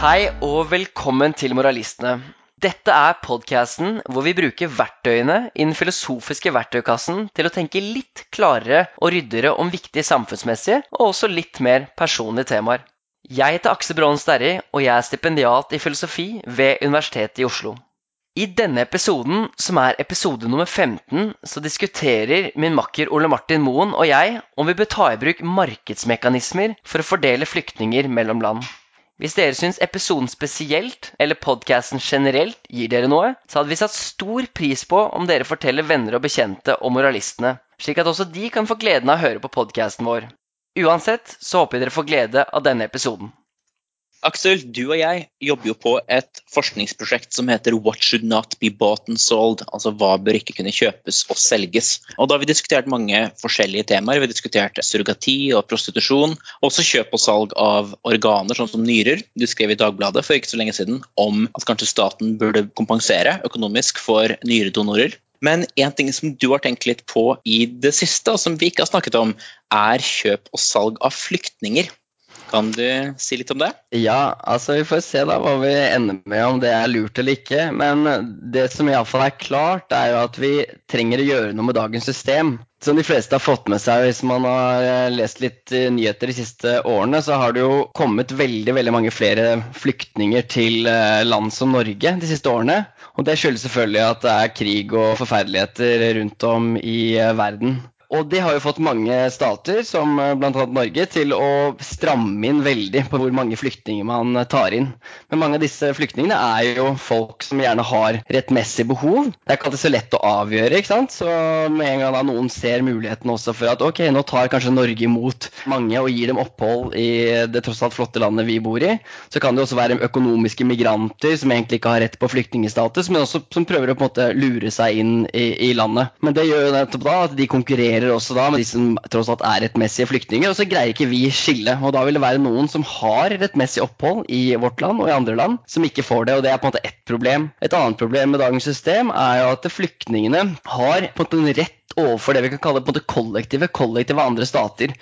Hei og velkommen til Moralistene. Dette er podkasten hvor vi bruker verktøyene i den filosofiske verktøykassen til å tenke litt klarere og ryddigere om viktige samfunnsmessige og også litt mer personlige temaer. Jeg heter Aksel Braanen Sterri, og jeg er stipendiat i filosofi ved Universitetet i Oslo. I denne episoden, som er episode nummer 15, så diskuterer min makker Ole Martin Moen og jeg om vi bør ta i bruk markedsmekanismer for å fordele flyktninger mellom land. Hvis dere syns episoden spesielt, eller podkasten generelt, gir dere noe, så hadde vi satt stor pris på om dere forteller venner og bekjente om moralistene, slik at også de kan få gleden av å høre på podkasten vår. Uansett så håper jeg dere får glede av denne episoden. Aksel, du og jeg jobber jo på et forskningsprosjekt som heter What should not be bought and sold? Altså hva bør ikke kunne kjøpes og selges? Og da har vi diskutert mange forskjellige temaer. Vi har diskutert surrogati og prostitusjon. Også kjøp og salg av organer, sånn som nyrer. Du skrev i Dagbladet for ikke så lenge siden om at kanskje staten burde kompensere økonomisk for nyredonorer. Men en ting som du har tenkt litt på i det siste, og som vi ikke har snakket om, er kjøp og salg av flyktninger. Kan du si litt om det? Ja, altså vi får se da hva vi ender med, om det er lurt eller ikke. Men det som iallfall er klart, er jo at vi trenger å gjøre noe med dagens system. Som de fleste har fått med seg hvis man har eh, lest litt eh, nyheter de siste årene, så har det jo kommet veldig veldig mange flere flyktninger til eh, land som Norge de siste årene. Og det skyldes selvfølgelig at det er krig og forferdeligheter rundt om i verden. Og det har jo fått mange stater, som eh, bl.a. Norge, til å stramme inn veldig på hvor mange flyktninger man eh, tar inn. Men mange av disse flyktningene er jo folk som gjerne har rettmessig behov. Det er ikke alltid så lett å avgjøre, ikke sant. Så med en gang da noen ser muligheten også for at ok, nå tar kanskje Norge imot mange og gir dem opphold i det tross alt flotte landet vi bor i, så kan det også være økonomiske migranter som egentlig ikke har rett på flyktningstatus, men også som prøver å på en måte lure seg inn i, i landet. Men det gjør jo nettopp da at de konkurrerer konkurrerer også da med de som tross alt er rettmessige flyktninger. Og så greier ikke vi skille. Og da vil det være noen som har rettmessig opphold i vårt land og i andre land, som ikke får det. Og det er på en måte ett problem. Et annet problem med dagens system er jo at flyktningene har på en måte en rett overfor det vi kan kalle både en kollektive, kollektive andre stater.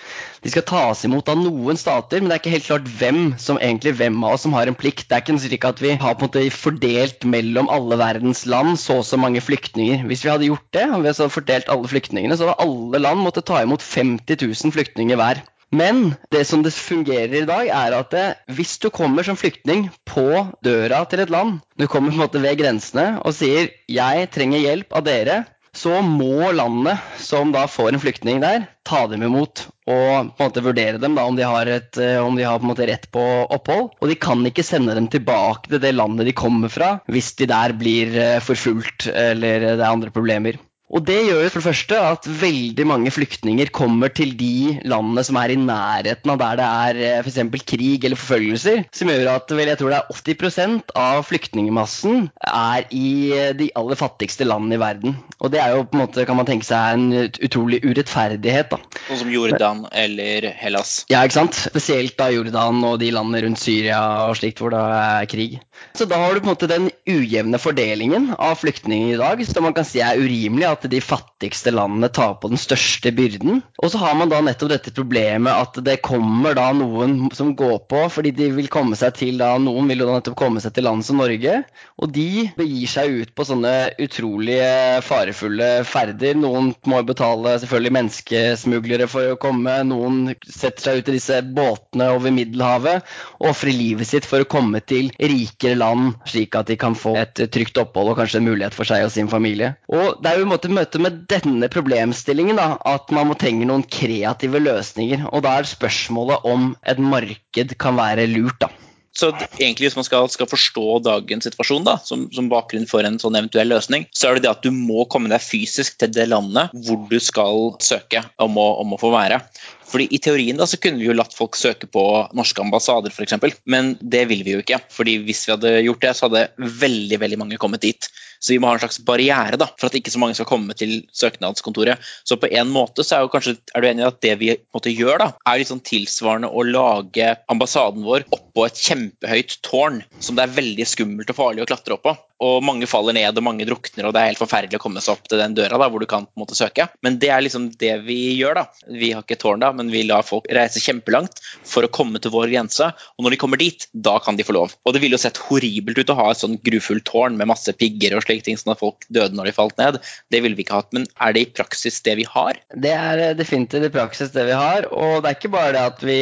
De skal tas imot av noen stater, men det er ikke helt klart hvem som egentlig hvem av oss som har en plikt. Det er ikke slik at vi har på en måte fordelt mellom alle verdens land så og så mange flyktninger. Hvis vi hadde gjort det, og vi hadde fordelt alle flyktningene, så hadde alle land måttet ta imot 50 000 flyktninger hver. Men det som det fungerer i dag, er at det, hvis du kommer som flyktning på døra til et land, du kommer på en måte ved grensene og sier 'jeg trenger hjelp av dere', så må landet som da får en flyktning der, ta dem imot og på en måte vurdere dem da, om de har, et, eh, om de har på en måte rett på opphold. Og de kan ikke sende dem tilbake til det landet de kommer fra hvis de der blir eh, forfulgt eller det er andre problemer. Og det gjør jo for det første at veldig mange flyktninger kommer til de landene som er i nærheten av der det er eh, f.eks. krig eller forfølgelser, som gjør at vel, jeg tror det er 80% av flyktningmassen er i eh, de aller fattigste landene i verden. Og det er jo på en måte, kan man tenke seg, en utrolig urettferdighet. da. Sånn som Jordan eller Hellas? Ja, ikke sant. Spesielt da Jordan og de landene rundt Syria og slikt hvor det er krig. Så da har du på en måte den ujevne fordelingen av flyktninger i dag, som man kan si er urimelig. at at de fattigste landene tar på den største byrden. Og så har man da nettopp dette problemet at det kommer da noen som går på fordi de vil komme seg til da Noen vil jo da nettopp komme seg til land som Norge, og de begir seg ut på sånne utrolige farefulle ferder. Noen må betale selvfølgelig menneskesmuglere for å komme, noen setter seg ut i disse båtene over Middelhavet og ofrer livet sitt for å komme til rikere land, slik at de kan få et trygt opphold og kanskje en mulighet for seg og sin familie. Og det er jo en måte måte møte med denne problemstillingen da, at man må trenge noen kreative løsninger. Og da er spørsmålet om et marked kan være lurt. da. Så egentlig Hvis man skal, skal forstå dagens situasjon da, som, som, bakgrunn for en sånn eventuell løsning, så er det det at du må komme deg fysisk til det landet hvor du skal søke om å, om å få være. Fordi I teorien da, så kunne vi jo latt folk søke på norske ambassader f.eks., men det vil vi jo ikke. Fordi Hvis vi hadde gjort det, så hadde veldig veldig mange kommet dit. Så vi må ha en slags barriere da, for at ikke så mange skal komme til søknadskontoret. Så på en måte så er, jo kanskje, er du enig i at det vi måte gjør, da, er litt sånn tilsvarende å lage ambassaden vår oppå et kjempehøyt tårn som det er veldig skummelt og farlig å klatre opp på. Og mange faller ned, og mange drukner, og det er helt forferdelig å komme seg opp til den døra da, hvor du kan på en måte søke. Men det er liksom det vi gjør, da. Vi har ikke tårn da, men vi lar folk reise kjempelangt for å komme til vår grense, og når de kommer dit, da kan de få lov. Og det ville jo sett horribelt ut å ha et sånn grufullt tårn med masse pigger og slike ting, sånn at folk døde når de falt ned. Det ville vi ikke hatt. Men er det i praksis det vi har? Det er eh, definitivt i praksis det vi har, og det er ikke bare det at vi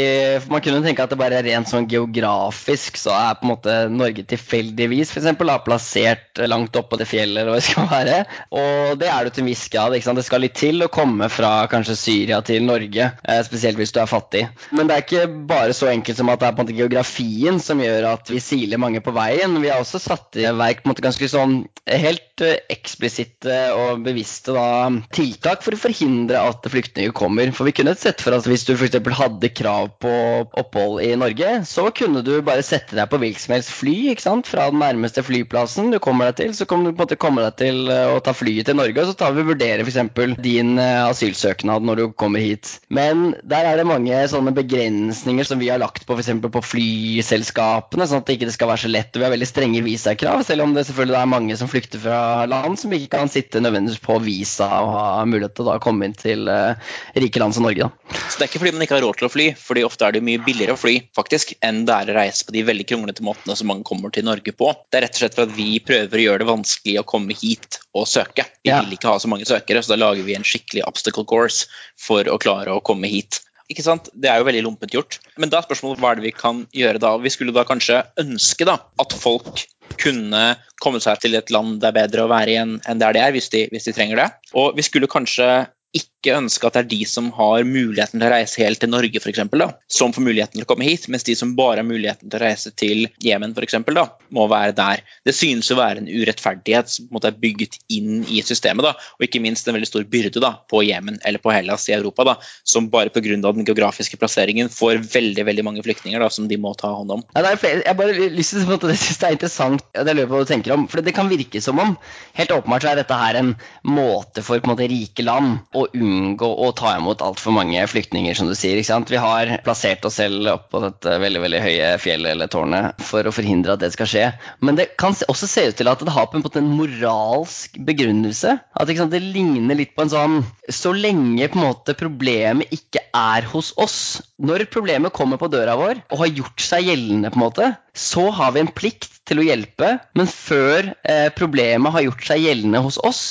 Man kunne tenke at det bare er rent sånn geografisk, så er på en måte Norge tilfeldigvis f.eks. plassert langt oppå det fjellet eller hva det skal være. Og det er du til en viss grad. Det skal litt til å komme fra kanskje Syria til Norge, eh, spesielt hvis du er fattig. Men det er ikke bare så enkelt som at det er på en måte geografien som gjør at vi siler mange på veien. Vi har også satt i verk på en måte ganske sånn helt eh, eksplisitte og bevisste da, tiltak for å forhindre at flyktninger kommer. For vi kunne sett for at hvis du f.eks. hadde krav på opphold i Norge, så kunne du bare sette deg på hvilket som helst fly ikke sant? fra den nærmeste flyplassen du kommer deg til. Så kan du på en måte komme deg til eh, å ta flyet til Norge, og så tar vi vurdere f.eks. din eh, asylsøknad når du kommer hit. Men der er det mange sånne begrensninger som vi har lagt på f.eks. på flyselskapene, sånn at det ikke skal være så lett. Og vi har veldig strenge visakrav, selv om det selvfølgelig er mange som flykter fra land som ikke kan sitte nødvendigvis på visa og ha mulighet til å komme inn til uh, rike land som Norge. Da. Så det er ikke fordi man ikke har råd til å fly, fordi ofte er det mye billigere å fly faktisk, enn det er å reise på de veldig kronglete måtene som mange kommer til Norge på. Det er rett og slett for at vi prøver å gjøre det vanskelig å komme hit og søke. Vi ja. vil ikke ha så mange søkere, så da lager vi en skikkelig obstacle course for å klare å komme hit. Ikke sant? Det er jo veldig lompent gjort. Men da er spørsmålet hva er det vi kan gjøre da? Vi skulle da kanskje ønske da, at folk kunne komme seg til et land det er bedre å være i enn der de er, hvis de, hvis de trenger det. Og vi skulle kanskje ikke ønske at det er de som har muligheten til å reise helt til Norge, for eksempel, da, som får muligheten til å komme hit, mens de som bare har muligheten til å reise til Jemen, f.eks., må være der. Det synes å være en urettferdighet som måte er bygget inn i systemet, da, og ikke minst en veldig stor byrde da, på Jemen eller på Hellas i Europa, da, som bare pga. den geografiske plasseringen får veldig veldig mange flyktninger da, som de må ta hånd om. Ja, det er flere, jeg bare lyst til å det synes det er interessant, det lurer på hva du tenker om, for det kan virke som om helt åpenbart så er dette her en måte for på en måte rike land å unngå å ta imot altfor mange flyktninger, som du sier. ikke sant? Vi har plassert oss selv oppå dette veldig veldig høye fjellet eller tårnet for å forhindre at det skal skje. Men det kan også se ut til at det har på en måte en moralsk begrunnelse. At sant, det ligner litt på en sånn Så lenge på en måte problemet ikke er hos oss, når problemet kommer på døra vår og har gjort seg gjeldende, på en måte, så har vi en plikt til å hjelpe. Men før eh, problemet har gjort seg gjeldende hos oss,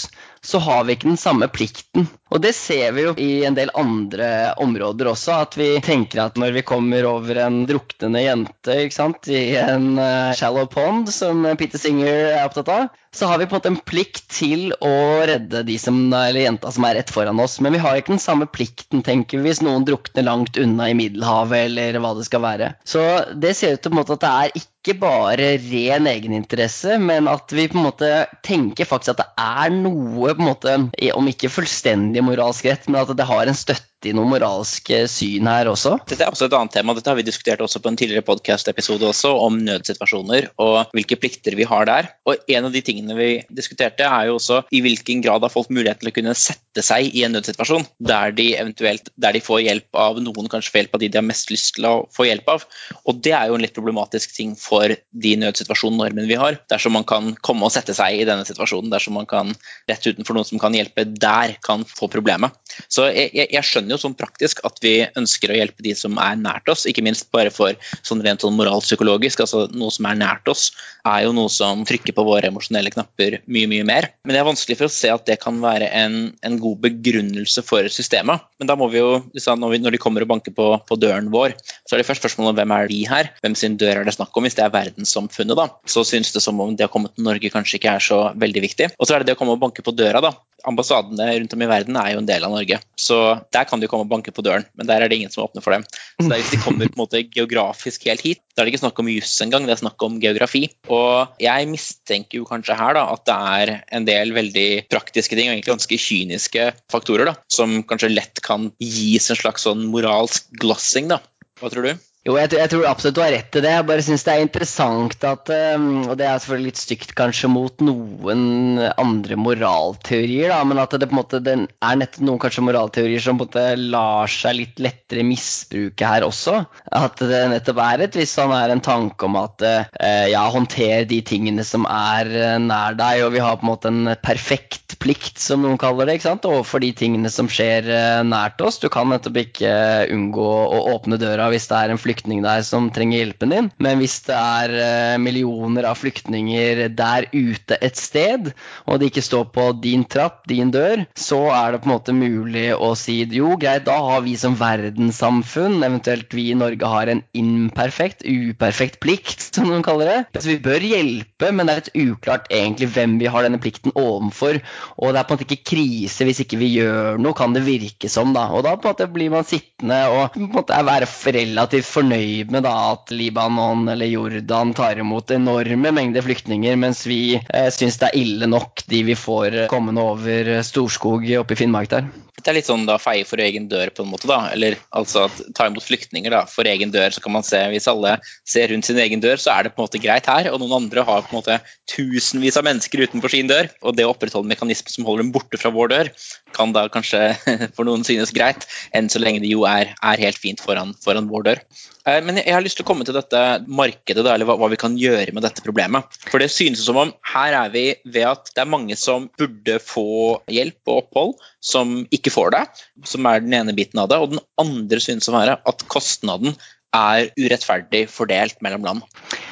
så har vi ikke den samme plikten. Og det ser vi jo i en del andre områder også, at vi tenker at når vi kommer over en druknende jente sant, i en uh, shallow pond, som Peter Singer er opptatt av, så har vi på en måte en plikt til å redde de som, eller jenta som er rett foran oss. Men vi har ikke den samme plikten, tenker vi, hvis noen drukner langt unna i Middelhavet, eller hva det skal være. Så det ser ut til på en måte at det er ikke bare ren egeninteresse, men at vi på en måte tenker faktisk at det er noe, på en måte, om ikke fullstendig moralsk rett, men at det har en støtte i noe moralsk syn her også? Dette er også et annet tema. Dette har vi diskutert også på en tidligere podcast-episode også, om nødsituasjoner og hvilke plikter vi har der. Og en av de tingene vi diskuterte, er jo også i hvilken grad har folk mulighet til å kunne sette seg i en nødsituasjon der de eventuelt der de får hjelp av noen, kanskje får hjelp av de de har mest lyst til å få hjelp av. Og det er jo en litt problematisk ting for de nødsituasjonsnormene vi har. Dersom man kan komme og sette seg i denne situasjonen, dersom man kan rett utenfor noen som kan hjelpe der, kan få problemet. Så jeg, jeg, jeg skjønner jo sånn praktisk at vi ønsker å hjelpe de som er nært oss, ikke minst bare for sånn rent sånn moralpsykologisk. altså Noe som er nært oss, er jo noe som trykker på våre emosjonelle knapper mye, mye mer. Men det er vanskelig for å se at det kan være en, en god begrunnelse for systemet. Men da må vi jo, når, de kommer og banker på, på, døren vår, så er det først spørsmålet om hvem er vi her? Hvem sin dør er det snakk om? Hvis det er verdenssamfunnet, da, så synes det som om det å komme til Norge kanskje ikke er så veldig viktig. Og så er det det å komme og banke på døra, da ambassadene rundt om i verden er jo en del av Norge. Så der kan de komme og banke på døren, men der er det ingen som åpner for dem. Så Hvis de kommer på en måte geografisk helt hit, da er det ikke snakk om juss engang, det er snakk om geografi. Og jeg mistenker jo kanskje her da, at det er en del veldig praktiske ting, og egentlig ganske kyniske faktorer, da, som kanskje lett kan gis en slags sånn moralsk glossing. da. Hva tror du? Jo, jeg, jeg, tror absolutt du har rett i det. Jeg bare syns det er interessant at um, Og det er selvfølgelig litt stygt kanskje mot noen andre moralteorier, da, men at det på en måte er nettopp noen kanskje moralteorier som på en måte lar seg litt lettere misbruke her også. At det nettopp er et visst sånn er en tanke om at uh, ja, håndter de tingene som er uh, nær deg, og vi har på en måte en perfekt plikt, som noen kaller det, ikke sant, overfor de tingene som skjer nært oss. Du kan nettopp ikke unngå å åpne døra hvis det er en flyktning flyktning der som trenger hjelpen din. Men hvis det er eh, millioner av flyktninger der ute et sted, og de ikke står på din trapp, din dør, så er det på en måte mulig å si jo, greit, da har vi som verdenssamfunn, eventuelt vi i Norge, har en imperfekt, uperfekt plikt, som noen kaller det. Så vi bør hjelpe, men det er litt uklart egentlig hvem vi har denne plikten overfor. Og det er på en måte ikke krise hvis ikke vi gjør noe, kan det virke som. da. Og da på en måte blir man sittende og på en måte være relativt fornøyd fornøyd med da, at Libanon eller Jordan tar imot enorme mengder flyktninger, mens vi eh, syns det er ille nok de vi får eh, kommende over Storskog oppe i Finnmark der. Det er litt sånn da feie for egen dør, på en måte. da, eller altså at ta imot flyktninger da, for egen dør. Så kan man se, hvis alle ser rundt sin egen dør, så er det på en måte greit her. Og noen andre har på en måte tusenvis av mennesker utenfor sin dør. Og det å opprettholde mekanismer som holder dem borte fra vår dør, kan da kanskje for noen synes greit, enn så lenge det jo er, er helt fint foran, foran vår dør. Eh, men jeg har lyst til å komme til dette markedet, da, eller hva, hva, vi kan gjøre med dette problemet. For det synes som om her er vi ved at det er mange som burde få hjelp og opphold, som ikke får det. Som er den ene biten av det. Og den andre synes å være at kostnaden er urettferdig fordelt mellom land.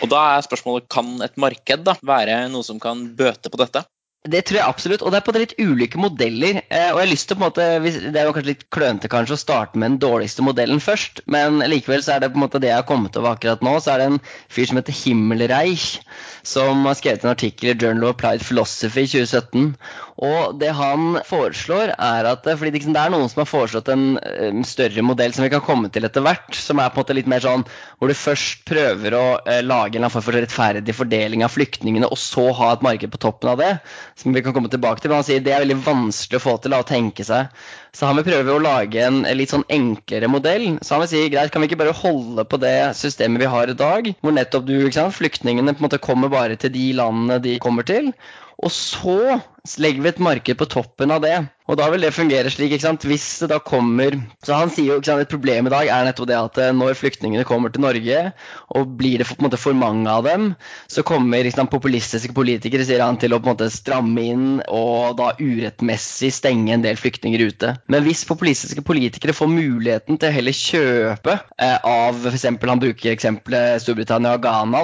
Og da er spørsmålet kan et marked da, være noe som kan bøte på dette? Det tror jeg absolutt, og det er på litt ulike modeller. Eh, og jeg har lyst til på en måte, Det er jo kanskje litt klønete kanskje å starte med den dårligste modellen først, men likevel så er det på en måte det jeg har kommet over akkurat nå. Så er det en fyr som heter Himmelreich, som har skrevet en artikkel i Journal of Applied Philosophy i 2017. Og det han foreslår, er at fordi det er noen som har foreslått en, en større modell som vi kan komme til etter hvert, som er på en måte litt mer sånn hvor du først prøver å eh, lage en form for rettferdig fordeling av flyktningene, og så ha et marked på toppen av det som vi kan komme tilbake til. Men han sier det er veldig vanskelig å få til å tenke seg. Så han vil prøve å lage en litt sånn enklere modell. Så han vil si greit, kan vi ikke bare holde på det systemet vi har i dag, hvor nettopp du, ikke sant, flyktningene på en måte kommer bare til de landene de kommer til. Og så legger vi et marked på toppen av det. Og da vil det fungere slik, ikke sant? hvis det da kommer Så han sier jo ikke sant, et problem i dag er nettopp det at eh, når flyktningene kommer til Norge, og blir det for, måte, for mange av dem, så kommer sant, populistiske politikere sier han, til å på en måte stramme inn og da urettmessig stenge en del flyktninger ute. Men hvis populistiske politikere får muligheten til å heller kjøpe eh, av f.eks. han bruker eksempelet Storbritannia og Ghana,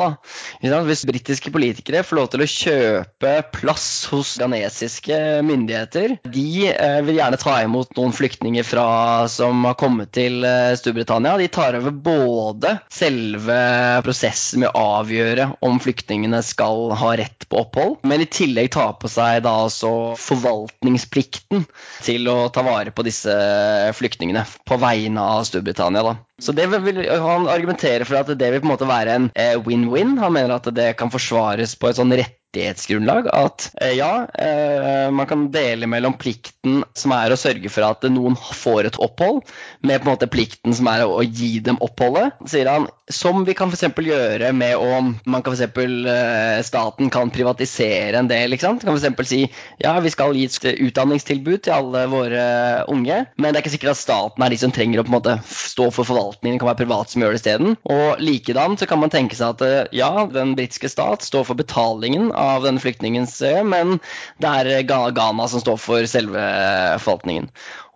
da, hvis britiske politikere får lov til å kjøpe plass hos ghanesiske myndigheter, de vil gjerne ta imot noen flyktninger fra, som har kommet til eh, Storbritannia. De tar over både selve prosessen med å avgjøre om flyktningene skal ha rett på opphold, men i tillegg tar på seg da altså forvaltningsplikten til å ta vare på disse flyktningene på vegne av Storbritannia. da. Så det vil, Han argumenterer for at det vil på en måte være en eh, win-win. Han mener at det kan forsvares på et sånn rett rettighetsgrunnlag at eh, ja, eh, man kan dele mellom plikten som er å sørge for at noen får et opphold, med på en måte plikten som er å gi dem oppholdet, sier han. Som vi kan f.eks. gjøre med om man kan eksempel, eh, Staten kan privatisere en del. ikke sant? Kan f.eks. si ja, vi skal gi et utdanningstilbud til alle våre unge, men det er ikke sikkert at staten er de som trenger å på en måte stå for forvaltningen. Det kan være privat som gjør det isteden. Og likedan så kan man tenke seg at ja, den britiske stat står for betalingen av denne flyktningens øye, men det er Ghana som står for selve forvaltningen.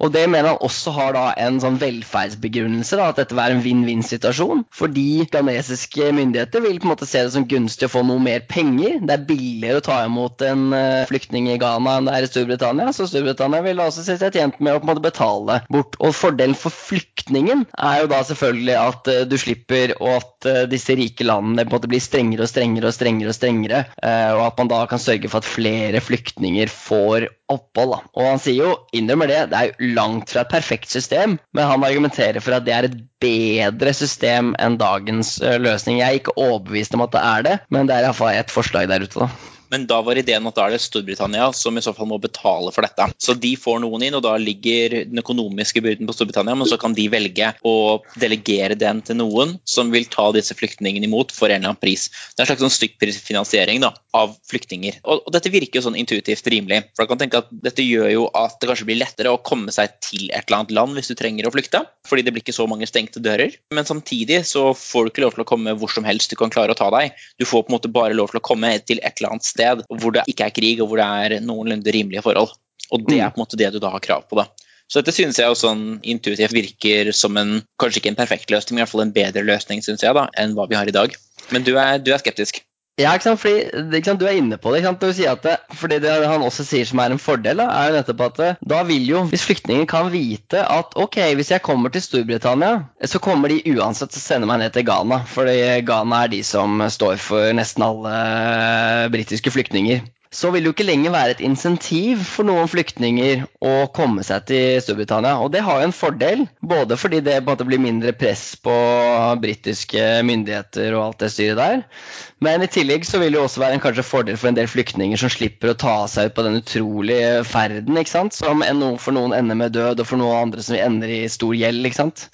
Og det mener han også har da en sånn velferdsbegrunnelse, da, at dette vil være en vinn-vinn-situasjon. Fordi ghanesiske myndigheter vil på en måte se det som gunstig å få noe mer penger. Det er billigere å ta imot en uh, flyktning i Ghana enn det er i Storbritannia, så Storbritannia vil også se seg tjent med å på en måte betale bort. Og fordelen for flyktningen er jo da selvfølgelig at uh, du slipper, og at uh, disse rike landene på en måte blir strengere og strengere og strengere, og strengere, og at man da kan sørge for at flere flyktninger får opphold. Da. Og han sier jo, innrømmer det, det er jo langt fra et perfekt system, men han argumenterer for at det er et bedre system enn dagens løsning. Jeg er ikke overbevist om at det er det, men det er iallfall et forslag der ute. da. Men da var ideen at da er det Storbritannia som i så fall må betale for dette. Så de får noen inn, og da ligger den økonomiske byrden på Storbritannia, men så kan de velge å delegere den til noen som vil ta disse flyktningene imot for en eller annen pris. Det er en slags sånn stykkprisfinansiering da, av flyktninger. Og, og, dette virker jo sånn intuitivt rimelig. For jeg kan tenke at Dette gjør jo at det kanskje blir lettere å komme seg til et eller annet land hvis du trenger å flykte, fordi det blir ikke så mange stengte dører. Men samtidig så får du ikke lov til å komme hvor som helst du kan klare å ta deg. Du får på en måte bare lov til å komme til et eller annet sted hvor det ikke er krig, og hvor det er noenlunde rimelige forhold. Og det er på en måte det du da har krav på. da. Så dette synes jeg også sånn intuitivt virker som en kanskje ikke en perfekt løsning, men i hvert fall en bedre løsning synes jeg da, enn hva vi har i dag. Men du er, du er skeptisk? Ja, ikke sant? Fordi, ikke sant? Du er inne på det. ikke sant? Du sier at det, fordi det han også sier som er en fordel, da, er jo nettopp at det, da vil jo, hvis flyktninger kan vite at ok, hvis jeg kommer til Storbritannia, så kommer de uansett til å sende meg ned til Ghana. Fordi Ghana er de som står for nesten alle britiske flyktninger så vil det jo ikke lenger være et insentiv for noen flyktninger å komme seg til Storbritannia. Og det har jo en fordel, både fordi det på en måte blir mindre press på britiske myndigheter og alt det styret der, men i tillegg så vil det jo også være en kanskje fordel for en del flyktninger som slipper å ta seg ut på den utrolige ferden, ikke sant? som for noen ender med død, og for noen andre som ender i stor gjeld. ikke sant?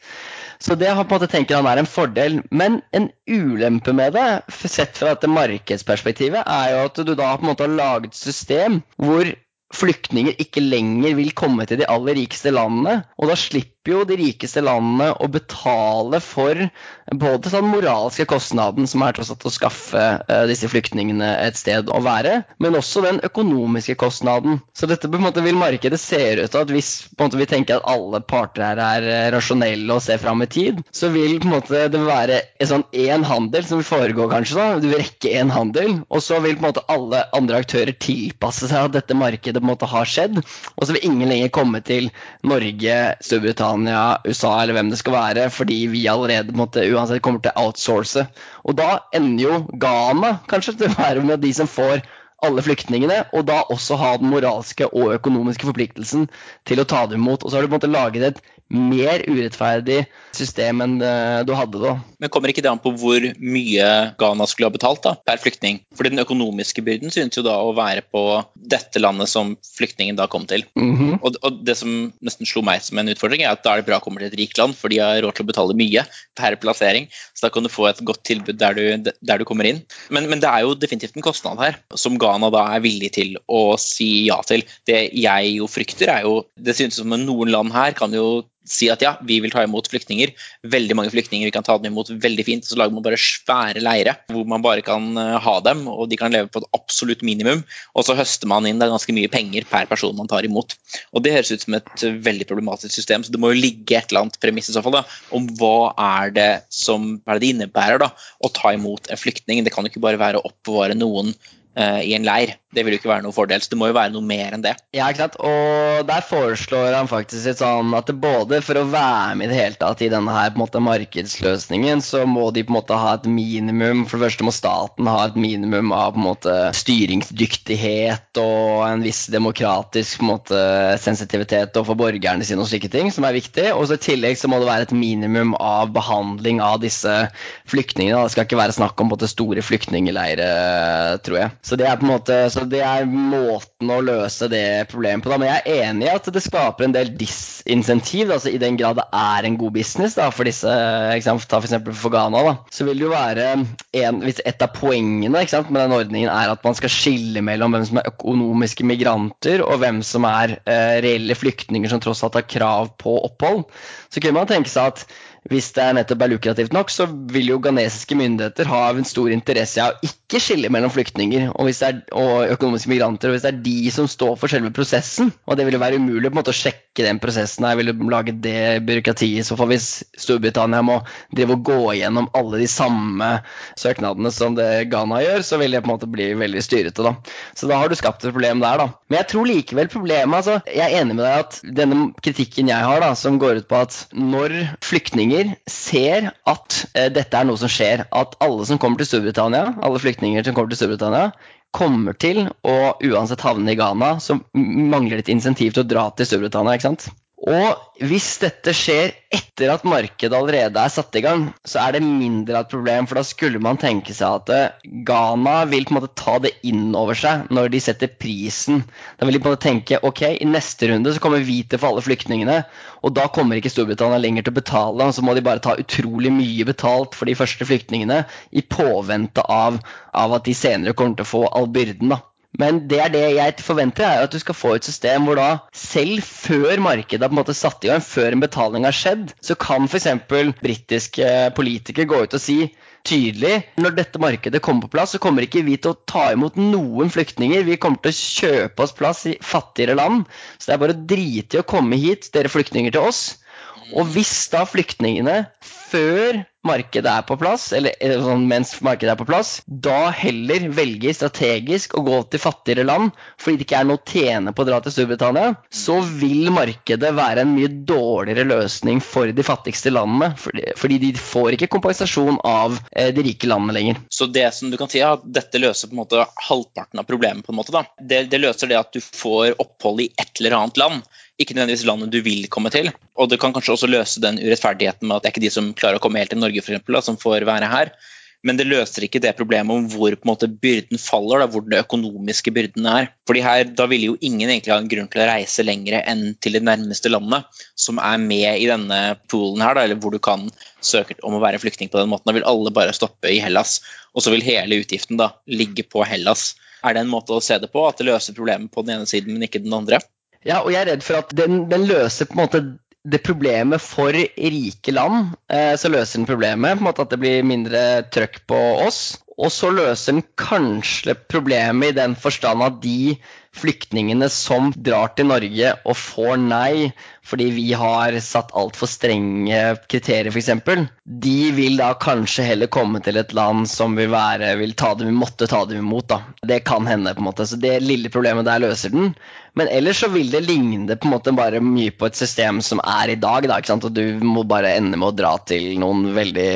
Så det har på en måte tenker han er en fordel. Men en ulempe med det, sett fra dette markedsperspektivet, er jo at du da på en måte har laget et system hvor flyktninger ikke lenger vil komme til de aller rikeste landene. Og da slipper jo de rikeste landene å betale for både den moralske kostnaden, som er tross alt å skaffe uh, disse flyktningene et sted å være, men også den økonomiske kostnaden. Så dette på en måte vil markedet ser ut til at hvis måte, vi tenker at alle parter her er uh, rasjonelle og ser fram i tid, så vil på en måte det være en sånn handel som vil foregå, kanskje. da, Du vil rekke én handel, og så vil på en måte alle andre aktører tilpasse seg at dette markedet på en måte har skjedd, og så vil ingen lenger komme til Norge, Storbritannia, USA eller hvem det skal være, fordi vi allerede måte, uansett kommer til å outsource. Og da ender jo Ghana kanskje til å være med de som får alle flyktningene, og da også ha den moralske og økonomiske forpliktelsen til å ta dem imot. Og så har du på en måte laget et mer urettferdig system enn eh, du hadde da. Men kommer ikke det an på hvor mye Ghana skulle ha betalt da, per flyktning? Fordi den økonomiske byrden synes jo da å være på dette landet som flyktningen da kom til. Mm -hmm. og, og, det som nesten slo meg som en utfordring, er at da er det bra å komme til et rikt land, for de har råd til å betale mye per plassering. Så da kan du få et godt tilbud der du, der du kommer inn. Men, men, det er jo definitivt en kostnad her, som Ghana da er villig til å si ja til. Det jeg jo frykter, er jo Det synes som noen land her kan jo si at ja, vi vil ta imot flyktninger. Veldig mange flyktninger, vi kan ta dem imot veldig fint. Så lager man bare svære leire hvor man bare kan eh, ha dem, og de kan leve på et absolutt minimum. Og så høster man inn ganske mye penger per person man tar imot. Og det høres ut som et veldig problematisk system, så det må jo ligge et eller annet premiss i så fall da, om hva er det som hva er det innebærer da, å ta imot en flyktning. Det kan jo ikke bare være å oppbevare noen uh, i en leir. Det vil jo ikke være noe fordel, så det må jo være noe mer enn det. Ja, ikke sant. Og der foreslår han faktisk et sånn at både for å være med i det hele tatt i denne her på en måte markedsløsningen, så må de på en måte ha et minimum For det første må staten ha et minimum av på en måte styringsdyktighet og en viss demokratisk på en måte sensitivitet overfor borgerne sine og slike ting, som er viktig. Og så i tillegg så må det være et minimum av behandling av disse flyktningene. Det skal ikke være snakk om på en måte store flyktningleirer, tror jeg. Så det er på en måte så det er måten å løse det problemet på. Da. Men jeg er enig i at det skaper en del disinsentiv, altså i den grad det er en god business da, for disse. Eksempel, ta f.eks. for Ghana. Da. Så vil det jo være en, Hvis et av poengene sant, med den ordningen er at man skal skille mellom hvem som er økonomiske migranter, og hvem som er eh, reelle flyktninger som tross alt har krav på opphold, så kunne man tenke seg at hvis det nettopp er lukrativt nok, så vil jo ghanesiske myndigheter ha en stor interesse av ikke skille mellom flyktninger og, er, og, økonomiske migranter. og Hvis det er de som står for selve prosessen, og det vil jo være umulig på en måte å sjekke den prosessen, jeg ville lage det byråkratiet i så fall hvis Storbritannia må drive og gå gjennom alle de samme søknadene som det Ghana gjør, så vil det på en måte bli veldig styrete. da. Så da har du skapt et problem der, da. Men jeg tror likevel problemet altså, Jeg er enig med deg at denne kritikken jeg har, da, som går ut på at når flyktninger flyktninger ser at eh, dette er noe som skjer. At alle som kommer til Storbritannia, alle flyktninger som kommer til Storbritannia, kommer til å uansett havne i Ghana, så mangler det et insentiv til å dra til Storbritannia. ikke sant? Og hvis dette skjer etter at markedet allerede er satt i gang, så er det mindre et problem. For da skulle man tenke seg at eh, Ghana vil på en måte ta det inn over seg når de setter prisen. Da vil de på en måte tenke ok, i neste runde så kommer vi til få alle flyktningene. Og da kommer ikke Storbritannia lenger til å betale, og så må de bare ta utrolig mye betalt for de første flyktningene i påvente av, av at de senere kommer til å få all byrden. da. Men det er det jeg forventer, er at du skal få et system hvor da selv før markedet har på en måte satt i gang, før en betaling har skjedd, så kan f.eks. britiske politikere gå ut og si tydelig når dette markedet kommer på plass, så kommer ikke vi til å ta imot noen flyktninger. Vi kommer til å kjøpe oss plass i fattigere land. Så det er bare å drite i å komme hit, dere flyktninger, til oss. Og hvis da flyktningene før markedet er på plass, eller sånn, mens markedet er på plass, da heller velger strategisk å gå til fattigere land fordi det ikke er noe å tjene på å dra til Storbritannia, så vil markedet være en mye dårligere løsning for de fattigste landene. Fordi, fordi de får ikke kompensasjon av eh, de rike landene lenger. Så det som du kan si er at dette løser på en måte halvparten av problemet? på en måte da. Det, det løser det at du får opphold i et eller annet land ikke nødvendigvis landet du vil komme til. Og det kan kanskje også løse den urettferdigheten med at det er ikke de som klarer å komme helt til Norge for eksempel, da, som får være her. Men det løser ikke det problemet om hvor måte, byrden faller, da, hvor den økonomiske byrden er. Fordi her, Da ville jo ingen egentlig ha en grunn til å reise lenger enn til det nærmeste landet som er med i denne poolen her, da, eller hvor du kan søke om å være flyktning på den måten. Da vil alle bare stoppe i Hellas, og så vil hele utgiften da ligge på Hellas. Er det en måte å se det på, at det løser problemet på den ene siden, men ikke den andre? Ja, og jeg er redd for at den, den løser på en måte det problemet for rike land. Eh, så løser den problemet at det blir mindre trøkk på oss. Og så løser den kanskje problemet i den forstand at de flyktningene som drar til Norge og får nei fordi vi har satt altfor strenge kriterier, f.eks., de vil da kanskje heller komme til et land som vil, være, vil ta dem, måtte ta dem imot. Da. Det kan hende, på en måte. Så det lille problemet der løser den. Men ellers så vil det ligne på en måte bare mye på et system som er i dag. Da, og du må bare ende med å dra til noen veldig,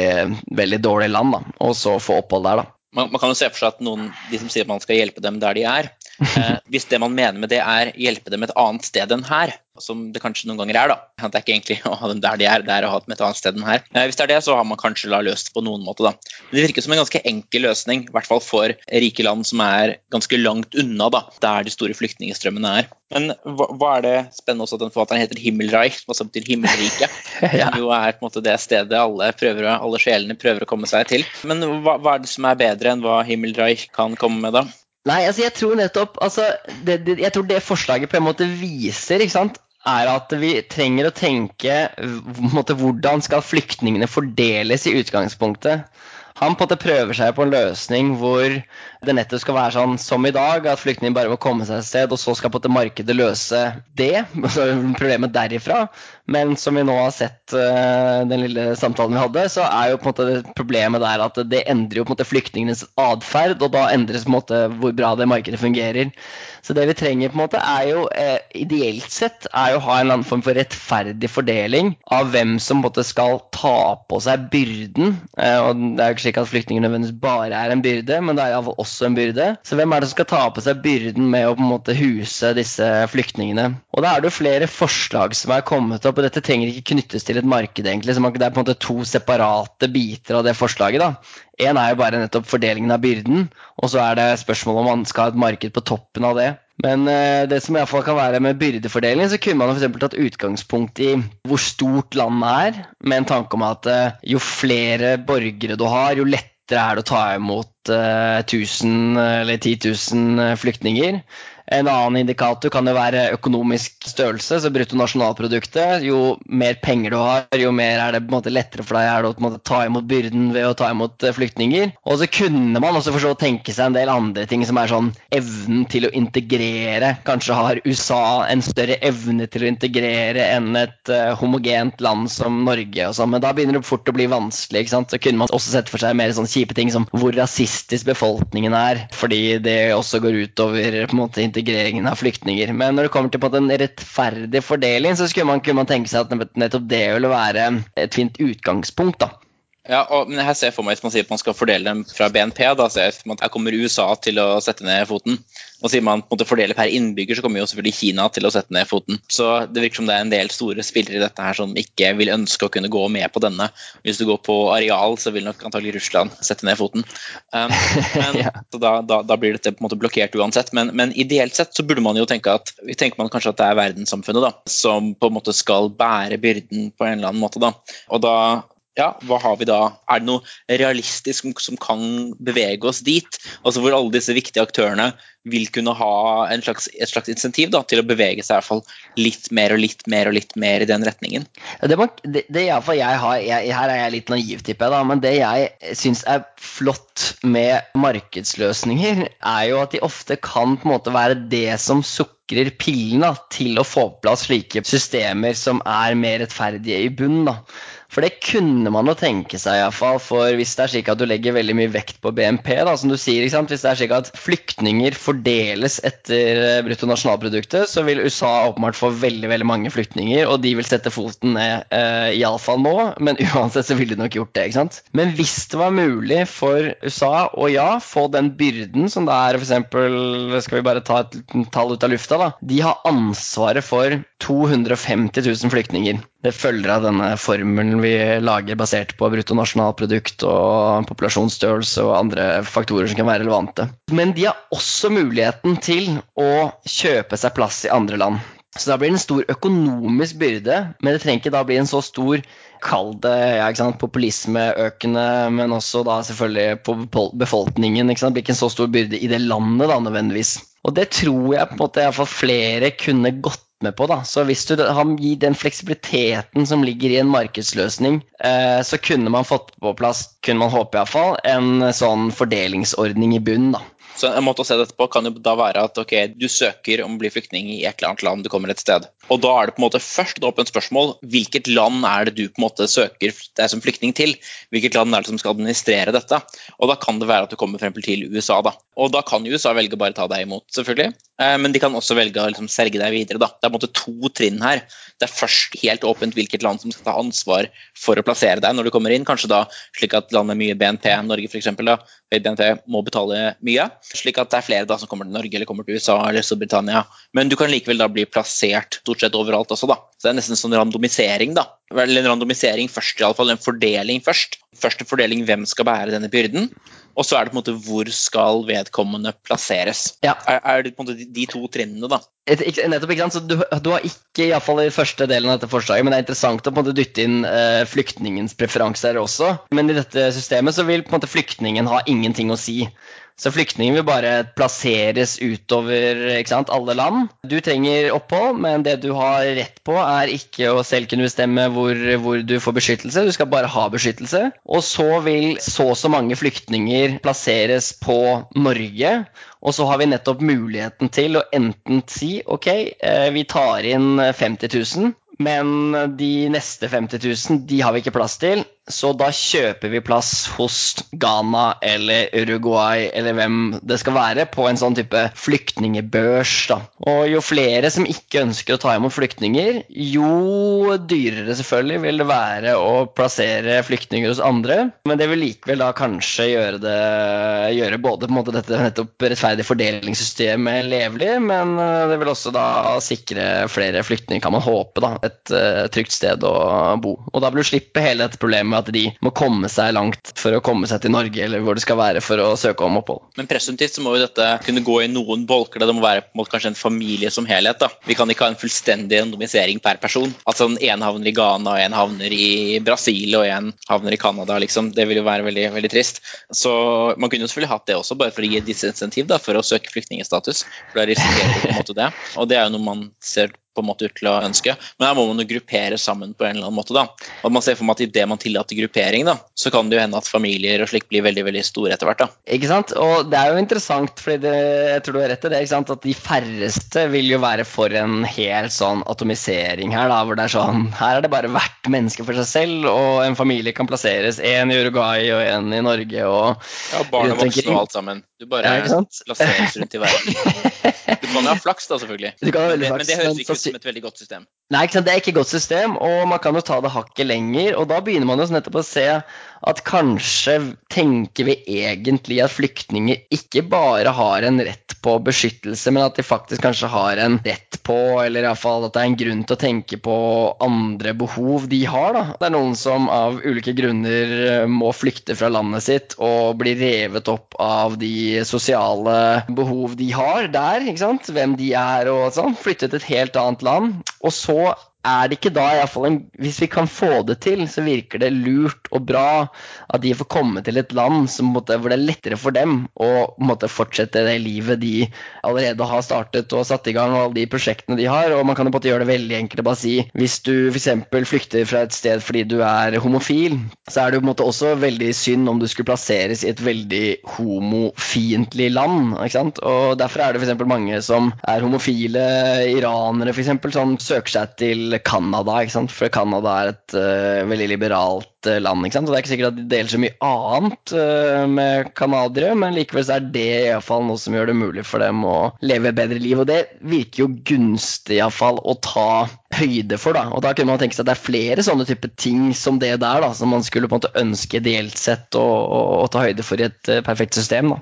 veldig dårlige land, da, og så få opphold der. da. Man, man, kan jo se for seg at noen, de som sier at man skal hjelpe dem der de er, eh, hvis det man mener med det er hjelpe dem et annet sted enn her, som det kanskje noen ganger er, da. At det er ikke egentlig å ha dem der de er, det er å ha dem et annet sted enn her. Eh, hvis det er det, så har man kanskje la løst på noen måte, da. Men det virker som en ganske enkel løsning, i hvert fall for rike land som er ganske langt unna da, der de store flyktningstrømmene er. Men hva, hva er det spennende også at den forfatteren heter Himmelreich, som betyr himmelrike? ja. Som jo er på en måte det stedet alle, prøver, alle sjelene prøver å komme seg til. Men hva, hva er det som er bedre enn hva Himmelreich kan komme med, da? Nei, altså jeg tror nettopp altså, det, det, Jeg tror det forslaget på en måte viser ikke sant, er at vi trenger å tenke måte, hvordan skal flyktningene fordeles i utgangspunktet. Han på en måte prøver seg på en løsning hvor det nettopp skal være sånn som i dag, at flyktninger bare må komme seg et sted, og så skal på en måte markedet løse det, altså problemet derifra. Men som vi nå har sett uh, den lille samtalen vi hadde, så er jo på en måte problemet der at det endrer jo på en måte flyktningenes atferd, og da endres på en måte hvor bra det markedet fungerer. Så det vi trenger, på en måte er jo eh, ideelt sett er jo å ha en eller annen form for rettferdig fordeling av hvem som på en måte skal ta på seg byrden. Eh, og Det er jo ikke slik at flyktninger nødvendigvis bare er en byrde, men det er iallfall også en byrde. Så hvem er det som skal ta på seg byrden med å på en måte huse disse flyktningene? Og da er det jo flere forslag som er kommet opp, og dette trenger ikke knyttes til et marked, egentlig. Så det er på en måte to separate biter av det forslaget. da. Én er jo bare nettopp fordelingen av byrden, og så er det spørsmålet om man skal ha et marked på toppen av det. Men eh, det som i fall kan være med byrdefordeling, så kunne man f.eks. tatt utgangspunkt i hvor stort landet er, med en tanke om at eh, jo flere borgere du har, jo lettere er det å ta imot eh, 1000 eller 10 000 flyktninger. En annen indikator kan jo være økonomisk størrelse, så bruttonasjonalproduktet. Jo mer penger du har, jo mer er det på en måte lettere for deg er det å måte, ta imot byrden ved å ta imot eh, flyktninger. Og så kunne man også for så tenke seg en del andre ting som er sånn evnen til å integrere. Kanskje har USA en større evne til å integrere enn et uh, homogent land som Norge og sånn, men da begynner det fort å bli vanskelig. ikke sant? Så kunne man også sett for seg mer sånn kjipe ting som hvor rasistisk befolkningen er, fordi det også går utover på en måte integreringen av flyktninger. Men når det kommer til en rettferdig fordeling, så man, kunne man tenke seg at nettopp det ville være et fint utgangspunkt. da. Ja, og, men her ser jeg for meg Hvis man sier at man skal fordele dem fra BNP, da ser jeg for meg at her kommer USA til å sette ned foten. Og sier man på en måte fordeler per innbygger, så kommer jo selvfølgelig Kina til å sette ned foten. Så det virker som det er en del store spillere i dette her som ikke vil ønske å kunne gå med på denne. Hvis du går på areal, så vil nok antagelig Russland sette ned foten. Um, men, ja. så da, da, da, blir dette på en måte blokkert uansett. Men, men, ideelt sett så burde man jo tenke at tenker man kanskje at det er verdenssamfunnet da, som på en måte skal bære byrden på en eller annen måte. da. Og da ja, hva har vi da? Er det noe realistisk som kan bevege oss dit? Altså Hvor alle disse viktige aktørene vil kunne ha slags, et slags insentiv da, til å bevege seg i hvert fall litt mer og litt mer og litt mer i den retningen? Det, det, det jeg har, jeg, Her er jeg litt naiv, tipper jeg, da, men det jeg syns er flott med markedsløsninger, er jo at de ofte kan på en måte være det som sukrer pillene til å få på plass slike systemer som er mer rettferdige i bunnen. For det kunne man jo tenke seg, iallfall. For hvis det er slik at du legger veldig mye vekt på BNP, da, som du sier, hvis det er slik at flyktninger fordeles etter eh, bruttonasjonalproduktet, så vil USA åpenbart få veldig veldig mange flyktninger, og de vil sette foten ned, uh, iallfall nå, men uansett så ville de nok gjort det. ikke sant? Men hvis det var mulig for USA å ja, få den byrden som det er f.eks. Skal vi bare ta et tall ut av lufta, da. De har ansvaret for 250 000 flyktninger. Det følger av denne formelen vi lager basert på bruttonasjonalprodukt og populasjonsstørrelse og andre faktorer som kan være relevante. Men de har også muligheten til å kjøpe seg plass i andre land. Så da blir det en stor økonomisk byrde, men det trenger ikke da bli en så stor Kall det ja, populismeøkende, men også da selvfølgelig på befolkningen. Ikke sant? Det blir ikke en så stor byrde i det landet da nødvendigvis. Og det tror jeg på en måte flere kunne gått med på. Da. Så hvis du gir den fleksibiliteten som ligger i en markedsløsning, eh, så kunne man fått på plass, kunne man håpe iallfall, en sånn fordelingsordning i bunnen. Så En måte å se dette på kan jo da være at ok, du søker om å bli flyktning i et eller annet land, du kommer et sted. Og Da er det på en måte først et åpent spørsmål hvilket land er det du på en måte søker deg som flyktning til? Hvilket land er det som skal administrere dette? Og Da kan det være at du kommer frem til USA. da. Og Da kan USA velge å bare ta deg imot, selvfølgelig. Eh, men de kan også velge å liksom selge deg videre. da. Det er på en måte to trinn her. Det er først helt åpent hvilket land som skal ta ansvar for å plassere deg når du kommer inn. Kanskje da slik at land med mye BNP, Norge f.eks., høy BNP, må betale mye slik at det er flere da som kommer til Norge eller kommer til USA eller Storbritannia. Men du kan likevel da bli plassert stort sett overalt også, da. Så det er nesten sånn randomisering, da. Eller en randomisering først, iallfall. En fordeling først. Først en fordeling hvem skal bære denne byrden. Og så er det på en måte hvor skal vedkommende plasseres. Ja. Er, er, det på en måte de, de to trinnene, da. Nettopp, ikke sant? Så du, du har ikke i, fall i første delen av dette forslaget, men det er interessant å på en måte dytte inn eh, flyktningens preferanser også. Men i dette systemet så vil på en måte flyktningen ha ingenting å si. Så flyktninger vil bare plasseres utover sant, alle land. Du trenger opphold, men det du har rett på, er ikke å selv kunne bestemme hvor, hvor du får beskyttelse. Du skal bare ha beskyttelse. Og så vil så og så mange flyktninger plasseres på Norge. Og så har vi nettopp muligheten til å enten si ok, eh, vi tar inn 50 000, men de neste 50 000 de har vi ikke plass til. Så da kjøper vi plass hos Ghana eller Uruguay eller hvem det skal være, på en sånn type flyktningebørs. da. Og jo flere som ikke ønsker å ta imot flyktninger, jo dyrere selvfølgelig vil det være å plassere flyktninger hos andre. Men det vil likevel da kanskje gjøre, det, gjøre både på en måte dette nettopp rettferdige fordelingssystemet levelig, men eh, det vil også da sikre flere flyktninger, kan man håpe, da, et uh, trygt sted å bo. Og da vil du slippe hele dette problemet med at de må komme seg langt for å komme seg til Norge, eller hvor det skal være for å søke om opphold. Men presumptivt så må jo dette kunne gå i noen bolker. Det må være på en måte kanskje en familie som helhet. da. Vi kan ikke ha en fullstendig randomisering per person. Altså en havner i Ghana, og en havner i Brasil, og en havner i Canada. Liksom. Det vil jo være veldig, veldig trist. Så man kunne jo selvfølgelig hatt det også, bare for å gi disinsentiv da, for å søke flyktningstatus. For da risikerer du det. Og det er jo noe man ser på en måte ut til å ønske. Men her må man jo gruppere sammen på en eller annen måte. da. Og man ser for meg at Idet man tillater gruppering, da, så kan det jo hende at familier og slikt blir veldig veldig store etter hvert. da. Ikke sant? Og det er jo interessant, for jeg tror du har rett i det, ikke sant? at de færreste vil jo være for en helt sånn atomisering her, da, hvor det er sånn Her er det bare hvert menneske for seg selv, og en familie kan plasseres. En i Uruguay og en i Norge. og Ja, barn og voksne og alt sammen. Du bare ja, plasseres rundt i verden. Du kan jo ha flaks, da, selvfølgelig. men, det, men det høres ikke ut som et veldig godt system. Nei, det er ikke et godt system, og man kan jo ta det hakket lenger. Og da begynner man jo nettopp å se at kanskje tenker vi egentlig at flyktninger ikke bare har en rett på beskyttelse, men at de faktisk kanskje har en rett på, eller iallfall at det er en grunn til å tenke på andre behov de har. da. Det er noen som av ulike grunner eh, må flykte fra landet sitt og bli revet opp av de sosiale behov de har der, ikke sant? hvem de er og sånn. Flytte til et helt annet land. Og så er det ikke da iallfall en Hvis vi kan få det til, så virker det lurt og bra at de får komme til et land som, måtte, hvor det er lettere for dem å måtte, fortsette det livet de allerede har startet og satt i gang, og alle de prosjektene de har. Og man kan jo gjøre det veldig enkelt å bare si hvis du f.eks. flykter fra et sted fordi du er homofil, så er det på en måte også veldig synd om du skulle plasseres i et veldig homofiendtlig land. ikke sant? Og Derfor er det f.eks. mange som er homofile iranere, f.eks., som søker seg til Canada, for Canada er et uh, veldig liberalt land. ikke sant? Så Det er ikke sikkert at de deler så mye annet uh, med canadiere, men likevel så er det i fall noe som gjør det mulig for dem å leve et bedre liv. Og det virker jo gunstig iallfall å ta høyde for. da, og Da kunne man tenke seg at det er flere sånne type ting som det der da, som man skulle på en måte ønske ideelt sett å, å, å ta høyde for i et perfekt system. da.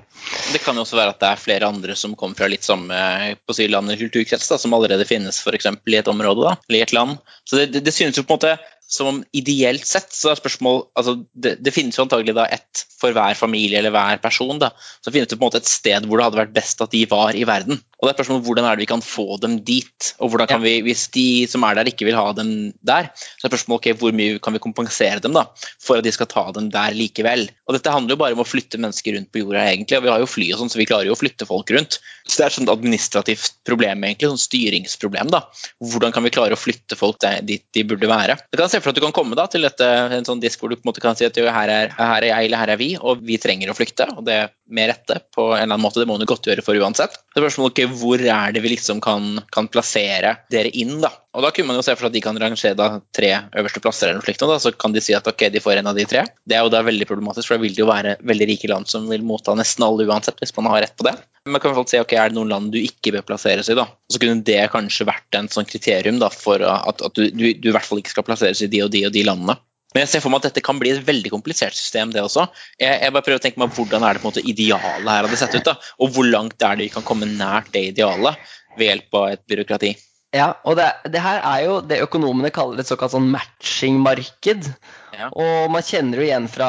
Det kan jo også være at det er flere andre som kommer fra litt samme på si, land- eller kulturkrets, da, som allerede finnes f.eks. i et område da, eller i et land. Så det, det, det synes jo på en måte som om ideelt sett så er spørsmål altså det, det, finnes jo antagelig da ett for hver familie eller hver person. da, Så finnes det på en måte et sted hvor det hadde vært best at de var i verden. Og det er spørsmålet hvordan er det vi kan få dem dit? Og hvordan kan vi, Hvis de som er der, ikke vil ha dem der, så er spørsmålet okay, hvor mye kan vi kompensere dem da, for at de skal ta dem der likevel. Og Dette handler jo bare om å flytte mennesker rundt på jorda, egentlig, og vi har jo fly og sånn, så vi klarer jo å flytte folk rundt. Så det er et sånt administrativt problem, egentlig, sånn styringsproblem. da. Hvordan kan vi klare å flytte folk dit de burde være? Det kan se for at du kan komme da til dette, en sånn disk hvor du på en måte kan si at her er, her er jeg eller her er vi, og vi trenger å flykte. og det med rette på en eller annen måte, det må du godt gjøre for uansett. Det er spørsmålet okay, hvor er det vi liksom kan, kan, plassere dere inn, da. Og da kunne man jo se for seg at de kan rangere da tre øverste plasser eller noe slikt, da, så kan de si at ok, de får en av de tre. Det er jo da veldig problematisk, for da vil det jo være veldig rike land som vil motta nesten alle uansett, hvis man har rett på det. Men man kan i si ok, er det noen land du ikke bør plasseres i, da. Så kunne det kanskje vært en sånn kriterium da, for at, at du, du, du, i hvert fall ikke skal plasseres i de og de og de landene. Men jeg ser for meg at dette kan bli et veldig komplisert system, det også. Jeg, jeg bare prøver å tenke meg Hvordan er det på en måte idealet her hadde sett ut? da? Og hvor langt er det vi kan komme nært det idealet ved hjelp av et byråkrati? Ja, og det, det her er jo det økonomene kaller et såkalt sånn matching-marked. Og man kjenner det igjen fra?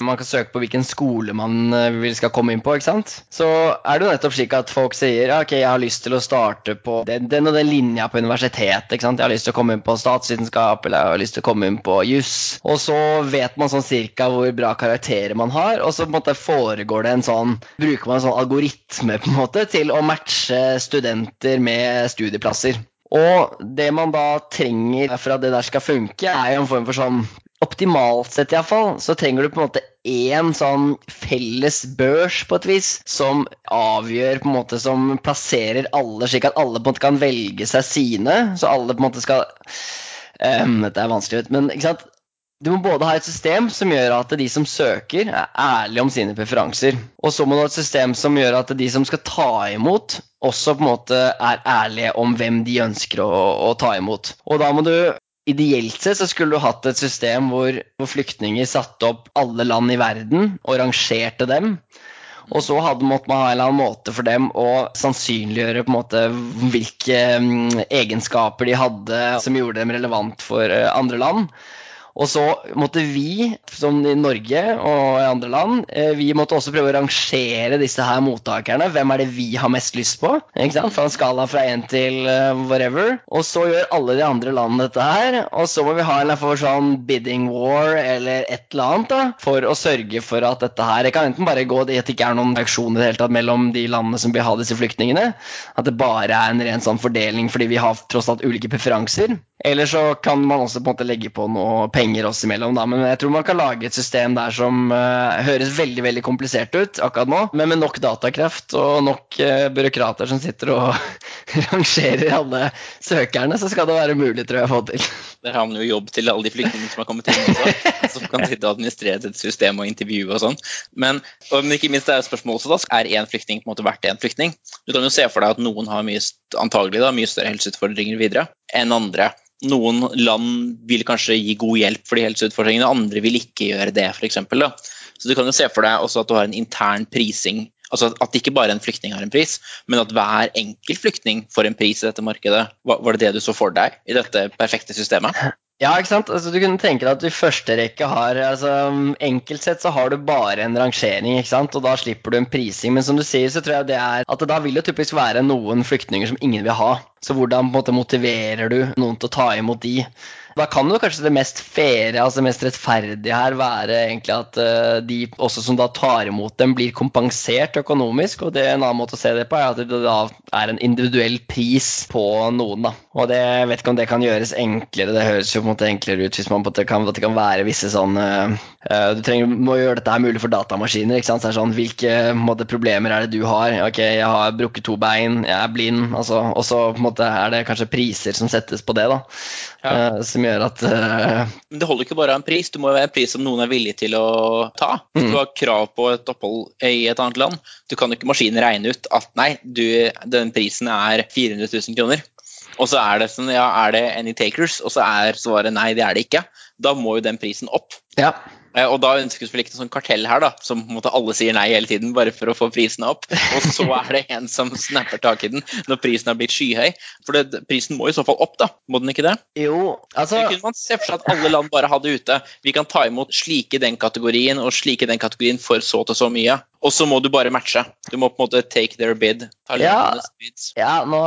Man kan søke på hvilken skole man eh, vil skal komme inn på. Så er det jo nettopp slik at folk sier ok, jeg har lyst til å starte på den, den og den linja på universitetet. Jeg har lyst til å komme inn på statsvitenskap eller jeg har lyst til å komme inn på juss. Og så vet man sånn cirka hvor bra karakterer man har, og så på en måte foregår det en sånn Bruker man en sånn algoritme på en måte til å matche studenter med studieplasser. Og det man da trenger for at det der skal funke, er jo en form for sånn Optimalt sett iallfall, så trenger du på en måte én sånn felles børs på et vis, som avgjør på en måte Som plasserer alle, slik at alle på en måte kan velge seg sine. Så alle på en måte skal um, Dette er vanskelig, men ikke sant du må både ha et system som gjør at de som søker, er ærlige om sine preferanser. Og så må du ha et system som gjør at de som skal ta imot, også på en måte er ærlige om hvem de ønsker å, å ta imot. Og da må du Ideelt sett så skulle du hatt et system hvor, hvor flyktninger satte opp alle land i verden og rangerte dem. Og så hadde måtte man ha en eller annen måte for dem å sannsynliggjøre på en måte hvilke um, egenskaper de hadde som gjorde dem relevant for uh, andre land. Og så måtte vi, som i Norge og i andre land, eh, vi måtte også prøve å rangere disse her mottakerne. Hvem er det vi har mest lyst på? Ikke sant? Fra en skala fra én til uh, whatever. Og så gjør alle de andre landene dette her. Og så må vi ha en for sånn bidding war eller et eller annet da, for å sørge for at dette her Det kan enten bare gå det at det ikke er noen auksjon i det mellom de landene som vil ha disse flyktningene. At det bare er en ren sånn fordeling fordi vi har tross alt ulike preferanser. Eller så kan man også på en måte legge på noe penger oss imellom, da. Men jeg tror man kan lage et system der som uh, høres veldig veldig komplisert ut akkurat nå, men med nok datakraft og nok uh, byråkrater som sitter og rangerer alle søkerne, så skal det være mulig, tror jeg, å få til. Der har man jo jobb til alle de flyktningene som har kommet inn også, som kan sitte og administrere et system og intervjue og sånn. Men, men, ikke minst det er spørsmålet også da, er én flyktning på en måte verdt én flyktning? Du kan jo se for deg at noen har mye, antagelig da, mye større helseutfordringer videre enn andre Noen land vil kanskje gi god hjelp for de helseutfordringene, andre vil ikke gjøre det, f.eks. Så du kan jo se for deg også at du har en intern prising. Altså At ikke bare en flyktning har en pris, men at hver enkelt flyktning får en pris i dette markedet. Var det det du så for deg i dette perfekte systemet? Ja, ikke sant? Altså, du kunne tenke deg at du i første rekke har altså, Enkelt sett så har du bare en rangering, ikke sant? og da slipper du en prising. Men som du sier, så tror jeg det er at da vil det typisk være noen flyktninger som ingen vil ha. Så hvordan på en måte motiverer du noen til å ta imot de? Da kan jo kanskje det mest faire, altså det mest rettferdige her være egentlig at uh, de også som da tar imot dem, blir kompensert økonomisk. Og det er en annen måte å se det på er at det da er en individuell pris på noen. da. Og det, jeg vet ikke om det kan gjøres enklere. Det høres jo på en måte enklere ut hvis man på en måte kan, at det kan være visse sånn uh, Du trenger, må gjøre dette her mulig for datamaskiner. ikke sant? Så er sånn, Hvilke måte, problemer er det du har? Ok, jeg har brukket to bein, jeg er blind. altså, Og så er det kanskje priser som settes på det. da. Ja. Uh, som gjør at uh... Det holder ikke bare å ha en pris, det må være en pris som noen er villig til å ta. Mm. du har krav på et opphold i et annet land, du kan jo ikke maskinen regne ut at nei, du, den prisen er 400 000 kroner. Og så er det sånn, ja, er det any takers? Og så er svaret nei, det er det ikke. Da må jo den prisen opp. Ja. Eh, og da ønskes vel ikke sånn kartell her, da, som måte, alle sier nei hele tiden bare for å få prisene opp. Og så er det en som snapper tak i den når prisen har blitt skyhøy. For det, prisen må i så fall opp, da. Må den ikke det? Jo, altså... Det kunne man se for seg at alle land bare hadde ute. Vi kan ta imot slike den kategorien og slike den kategorien for så til så mye. Og så må du bare matche. Du må på en måte take their bid. Ja, ja nå,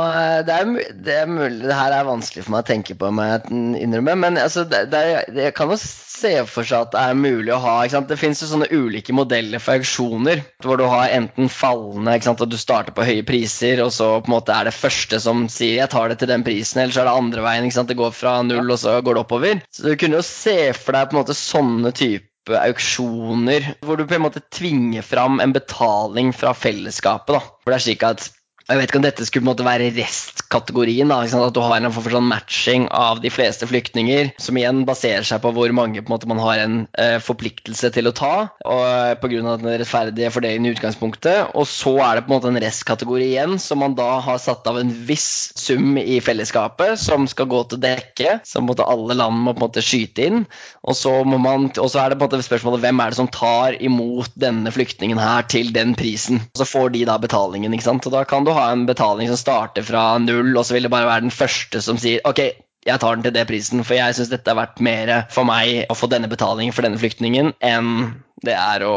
det, er, det er mulig Det her er vanskelig for meg å tenke på, må jeg innrømme. Men altså, det, det, jeg kan jo se for seg at det er mulig å ha Det finnes jo sånne ulike modeller for auksjoner hvor du har enten fallende At du starter på høye priser, og så på en måte er det første som sier 'jeg tar det til den prisen', eller så er det andre veien. Det går fra null, og så går det oppover. Så du kunne jo se for deg på en måte sånne typer auksjoner hvor du på en måte tvinger fram en betaling fra fellesskapet. da. For det er slik at jeg vet ikke om dette skulle måte være restkategorien. da, At du har en for sånn matching av de fleste flyktninger, som igjen baserer seg på hvor mange på måte, man har en eh, forpliktelse til å ta, og eh, pga. den rettferdige fordelingen i utgangspunktet. Og så er det på en måte en restkategori igjen, som man da har satt av en viss sum i fellesskapet, som skal gå til dekke, som måte, alle land må på en måte skyte inn. Og så, man, og så er det på en måte spørsmålet hvem er det som tar imot denne flyktningen her til den prisen. Og så får de da betalingen, ikke sant. Og da kan du ha en betaling som starter fra null, og så vil det bare være den første som sier ok, jeg tar den til det prisen, for jeg syns dette er verdt mer for meg å få denne betalingen for denne flyktningen enn det er å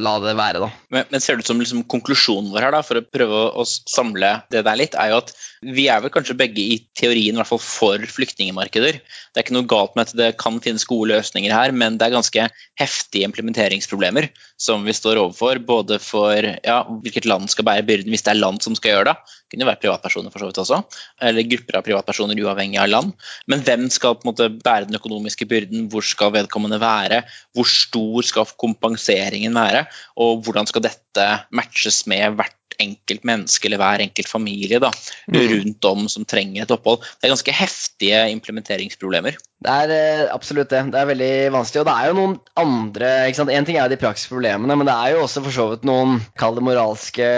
la det være, da. Men, men ser det ut som liksom, konklusjonen vår her, da, for å prøve å samle det der litt, er jo at vi er vel kanskje begge i teorien i hvert fall for flyktningmarkeder. Det er ikke noe galt med at det kan finnes gode løsninger her, men det er ganske heftige implementeringsproblemer som vi står overfor. Både for ja, hvilket land skal bære byrden, hvis det er land som skal gjøre det. Det kunne være privatpersoner for så vidt også, eller grupper av privatpersoner uavhengig av land. Men hvem skal på en måte bære den økonomiske byrden, hvor skal vedkommende være, hvor stor skal kompenseringen være, og hvordan skal dette matches med hvert enkelt menneske eller hver enkelt familie da, mm. rundt om som trenger et opphold. Det er ganske heftige implementeringsproblemer. Det er eh, absolutt det. Det er veldig vanskelig. Og det er jo noen andre ikke sant? En ting er de praktiske problemene, men det er jo også for så vidt noen kall det moralske,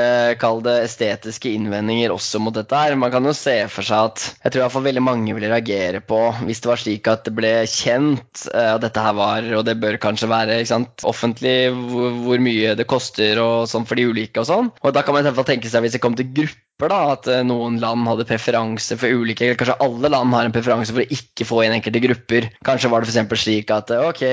kall det estetiske innvendinger også mot dette her. Man kan jo se for seg at jeg tror i hvert fall veldig mange ville reagere på hvis det var slik at det ble kjent uh, at dette her var, og det bør kanskje være ikke sant, offentlig, hvor, mye det koster og sånn for de ulike og sånn. Og da kan man fall tenke seg hvis det kom til grupper da, at eh, noen land hadde preferanse for ulike eller Kanskje alle land har en preferanse for å ikke få inn enkelte grupper. Kanskje var det f.eks. slik at eh, ok,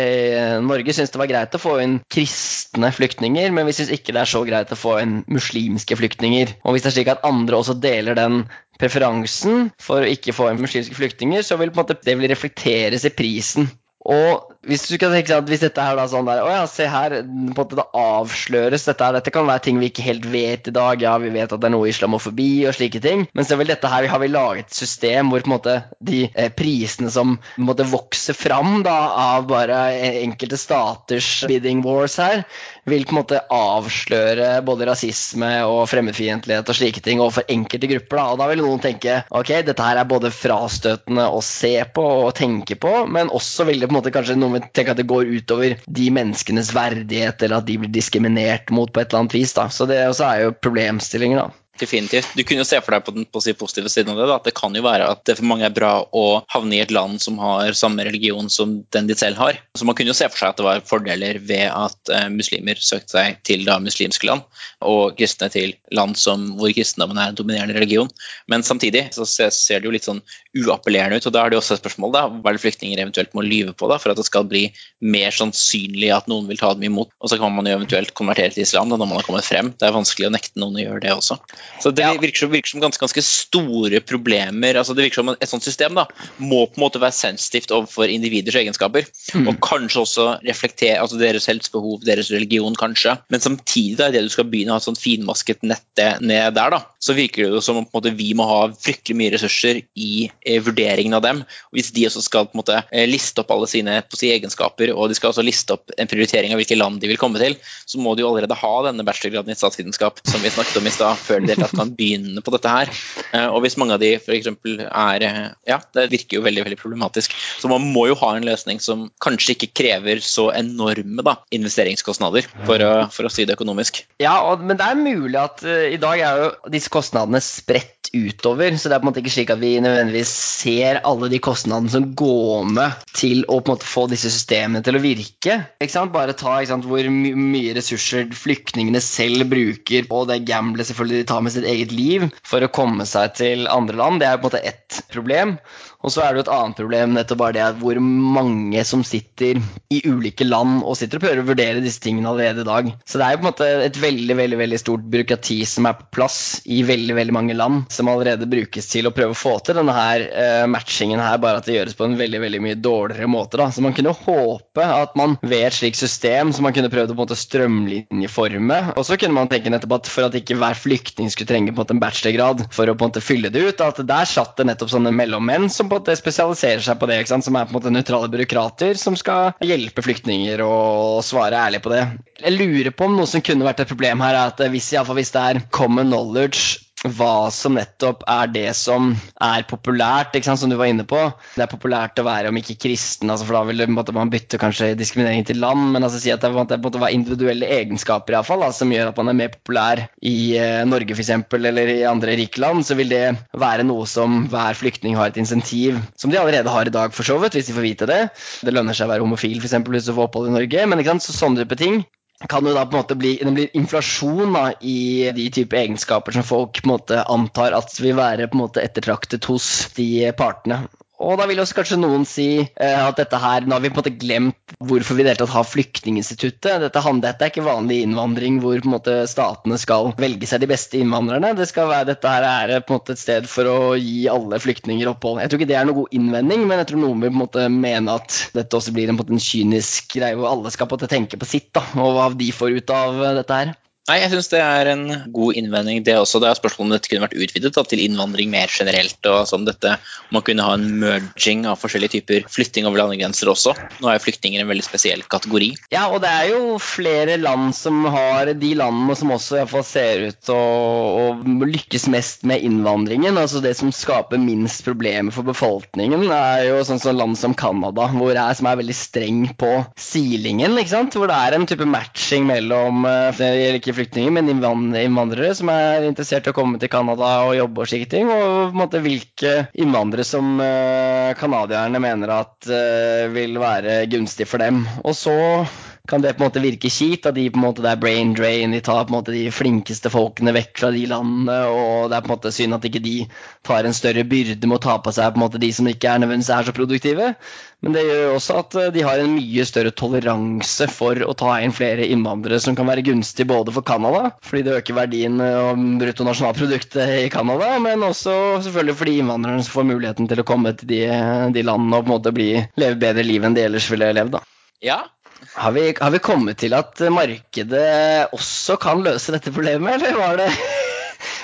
Norge syns det var greit å få inn kristne flyktninger, men vi syns ikke det er så greit å få inn muslimske flyktninger. Og hvis det er slik at andre også deler den preferansen for å ikke få inn muslimske flyktninger, så vil det vil reflekteres i prisen. Og hvis du kan tenke seg at hvis dette her da sånn der Å ja, se her, på en måte det avsløres dette her. Dette kan være ting vi ikke helt vet i dag. Ja, vi vet at det er noe islamofobi og slike ting. Men så vil dette her, har vi laget et system hvor på en måte de eh, prisene som på en måte vokser fram da av bare enkelte staters bidding wars her, vil på en måte avsløre både rasisme og fremmedfiendtlighet og slike ting overfor enkelte grupper. Da. Og da vil noen tenke ok, dette her er både frastøtende å se på og tenke på, men også vil det på en måte kanskje noen tenke at det går utover de menneskenes verdighet, eller at de blir diskriminert mot på et eller annet vis. da. Så det også er jo problemstillinger, da. Definitivt. Du kunne jo se for deg på den på si positive siden av det, da, at det kan jo være at det for mange er bra å havne i et land som har samme religion som den de selv har. Så man kunne jo se for seg at det var fordeler ved at eh, muslimer søkte seg til da muslimske land, og kristne til land som, hvor kristendommen er en dominerende religion. Men samtidig så ser det jo litt sånn uappellerende ut, og da er det også et spørsmål da, hva er det flyktninger eventuelt må lyve på da, for at det skal bli mer sannsynlig at noen vil ta dem imot. Og så kan man jo eventuelt konvertere til islam da, når man har kommet frem. Det er vanskelig å nekte noen å gjøre det også. Så det virker virker som ganske, ganske, store problemer. altså Det virker som et sånt system da, må på en måte være sensitivt overfor individers egenskaper. Mm. Og kanskje også reflektere altså deres helsebehov, deres religion, kanskje. Men samtidig, da, idet du skal begynne å ha et sånt finmasket nett ned der, da, så virker det jo som om på en måte, vi må ha fryktelig mye ressurser i eh, vurderingen av dem. Og hvis de også skal på en måte eh, liste opp alle sine si, egenskaper, og de skal også liste opp en prioritering av hvilke land de vil komme til, så må de jo allerede ha denne bachelorgraden i statsvitenskap som vi snakket om i stad, før de kan begynne på dette her. Eh, og hvis mange av de f.eks. er eh, Ja, det virker jo veldig veldig problematisk. Så man må jo ha en løsning som kanskje ikke krever så enorme da, investeringskostnader, for å, for å si det økonomisk. Ja, og, men det er mulig at uh, i dag er jo disse kostnadene spredt utover, så det er på en måte ikke slik at vi nødvendigvis ser alle de kostnadene som går med til å på en måte få disse systemene til å virke. Ikke sant? Bare ta ikke sant, hvor my mye ressurser flyktningene selv bruker, og det gamblet selvfølgelig de tar med sitt eget liv for å komme seg til andre land. Det er på en måte ett problem. Og så er det jo et annet problem, nettopp bare det at hvor mange som sitter i ulike land og sitter og prøver å vurdere disse tingene allerede i dag. Så det er jo på en måte et veldig veldig, veldig stort byråkrati som er på plass i veldig veldig mange land, som allerede brukes til å prøve å få til denne her uh, matchingen her, bare at det gjøres på en veldig veldig mye dårligere måte. da. Så man kunne håpe at man ved et slikt system som man kunne prøvd å på en måte strømlinjeforme, og så kunne man tenke nettopp at for at ikke hver flyktning skulle trenge på en måte en bachelorgrad for å på en måte fylle det ut, at der satt det nettopp sånne mellommenn som på en måte spesialiserer seg på det, som er på en måte nøytrale byråkrater som skal hjelpe flyktninger og svare ærlig på det. Jeg lurer på om noe som kunne vært et problem her, er at hvis, hvis det er common knowledge hva som nettopp er det som er populært, som du var inne på. Det er populært å være om ikke kristen, altså for da vil måte, man bytte kanskje diskriminering til land, men altså si at det måtte være individuelle egenskaper i alle fall, altså, som gjør at man er mer populær i eh, Norge f.eks. eller i andre rike land, så vil det være noe som hver flyktning har et insentiv, som de allerede har i dag for så vidt, hvis de får vite det. Det lønner seg å være homofil f.eks. hvis du får opphold i Norge, men ikke sant? så sånne type ting kan det da på en måte bli, det blir inflasjon da, i de type egenskaper som folk på en måte antar at vil være på en måte ettertraktet hos de partene. Og da vil også kanskje noen si eh, at dette her, nå har vi på en måte glemt hvorfor vi i det hele tatt har Flyktninginstituttet. Dette, dette, er ikke vanlig innvandring hvor på en måte statene skal velge seg de beste innvandrerne. Det skal være, dette her er på en måte et sted for å gi alle flyktninger opphold. Jeg tror ikke det er noen god innvending, men jeg tror noen vil på en måte mene at dette også blir en, en, kynisk greie hvor alle skal på en måte tenke på sitt da, og hva de får ut av dette her. Nei, jeg syns det er en god innvending, det også. Det er spørsmål om dette kunne vært utvidet da, til innvandring mer generelt. og sånn dette, Om man kunne ha en merging av forskjellige typer flytting over landegrenser også. Nå er jo flyktninger en veldig spesiell kategori. Ja, og det er jo flere land som har de landene som også i hvert fall ser ut til å, lykkes mest med innvandringen. Altså det som skaper minst problemer for befolkningen, er jo sånn som land som Canada, hvor det er, som er veldig streng på silingen. ikke sant? Hvor det er en type matching mellom eh, ikke flyktninger, men innvandrere som er interessert i å komme til Canada og jobbe og slike ting. Og måte hvilke innvandrere som canadierne uh, mener at uh, vil være gunstig for dem. Og så kan det på en måte virke kjipt at de på en måte det er brain drain, de tar på en måte de flinkeste folkene vekk fra de landene, og det er på en måte synd at ikke de tar en større byrde med å ta på seg på en måte de som ikke er nødvendigvis er så produktive. Men det gjør også at eh, de har en mye større toleranse for å ta inn flere innvandrere, som kan være gunstig både for Canada, fordi det øker verdien og bruttonasjonalproduktet i Canada, men også selvfølgelig for de innvandrerne får muligheten til å komme til de, de landene og på en måte bli, leve bedre liv enn de ellers ville levd. da. Ja, har vi, har vi, kommet til at markedet også kan løse dette problemet, eller var det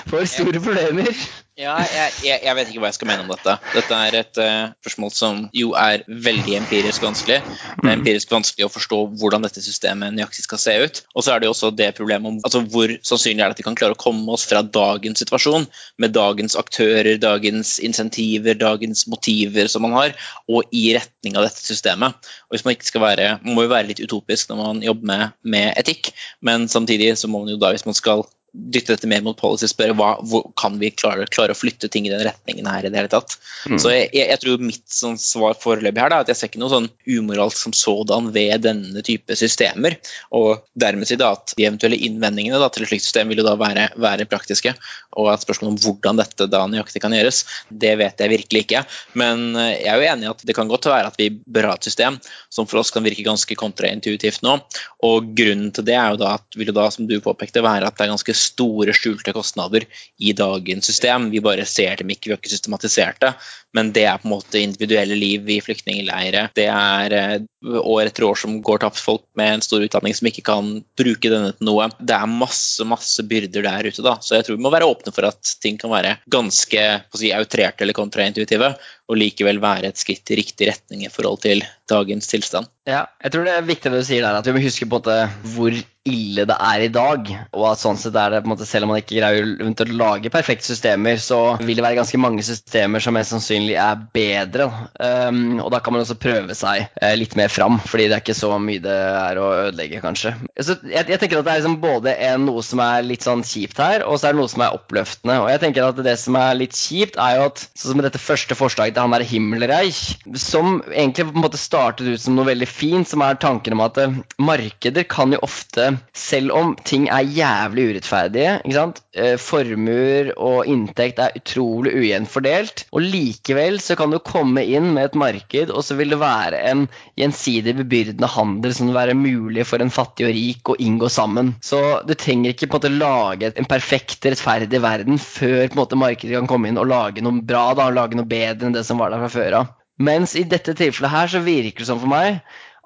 for store problemer? Ja, jeg, jeg, jeg, vet ikke hva jeg skal mene om dette. Dette er et uh, spørsmål som jo er veldig empirisk vanskelig. Det er empirisk vanskelig å forstå hvordan dette systemet nøyaktig skal se ut. Og så er det jo også det problemet om altså, hvor sannsynlig er det at vi kan klare å komme oss fra dagens situasjon, med dagens aktører, dagens insentiver, dagens motiver som man har, og i retning av dette systemet. Og hvis Man ikke skal være, man må jo være litt utopisk når man jobber med, med etikk, men samtidig så må man jo da, hvis man skal dytte dette mer mot policy, spørre hva, hvor, kan vi klare, klare, å flytte ting i den retningen her i det hele tatt. Mm. Så jeg, jeg, tror mitt sånn svar foreløpig her er at jeg ser ikke noe sånn umoralsk som sådan ved denne type systemer. Og dermed si da at de eventuelle innvendingene da, til et slikt system vil jo da være, være praktiske. Og at spørsmålet om hvordan dette da nøyaktig kan gjøres, det vet jeg virkelig ikke. Men eh, jeg er jo enig i at det kan godt være at vi bør ha et system som for oss kan virke ganske kontraintuitivt nå. Og grunnen til det er jo da at, vil jo da, som du påpekte, være at det er ganske store skjulte kostnader i dagens system. Vi bare ser dem ikke, vi har ikke systematisert det. Men det er på en måte individuelle liv i flyktningleirer. Det er eh, år etter år som går tapt folk med en stor utdanning som ikke kan bruke denne til noe. Det er masse masse byrder der ute. da, Så jeg tror vi må være åpne for at ting kan være ganske si, outrerte eller kontraintuitive og likevel være et skritt i riktig retning i forhold til dagens tilstand. Ja, jeg tror det er viktig det du sier der, at vi må huske på hvor ille det er i dag. Og at sånn sett er det på en måte, selv om man ikke greier å lage perfekte systemer, så vil det være ganske mange systemer som mest sannsynlig er bedre. Um, og da kan man også prøve seg uh, litt mer fram, fordi det er ikke så mye det er å ødelegge, kanskje. Så jeg, jeg tenker at det er liksom både en, noe som er litt sånn kjipt her, og så er det noe som er oppløftende. Og jeg tenker at det som er litt kjipt, er jo at sånn som dette første forslaget til han der Himmelreich, som egentlig på en måte startet ut som noe veldig fint, som er tanken om at uh, markeder kan jo ofte, selv om ting er jævlig urettferdige, ikke sant? formuer og inntekt er utrolig ujevnt fordelt, og likevel så kan du komme inn med et marked, og så vil det være en gjensidig bebyrdende handel som vil være mulig for en fattig og rik å inngå sammen. Så du trenger ikke på en måte lage en perfekt, rettferdig verden før på en måte markedet kan komme inn og lage noe bra, da, lage noe bedre enn det som var der fra før av. Mens i dette tilfellet her så virker det sånn for meg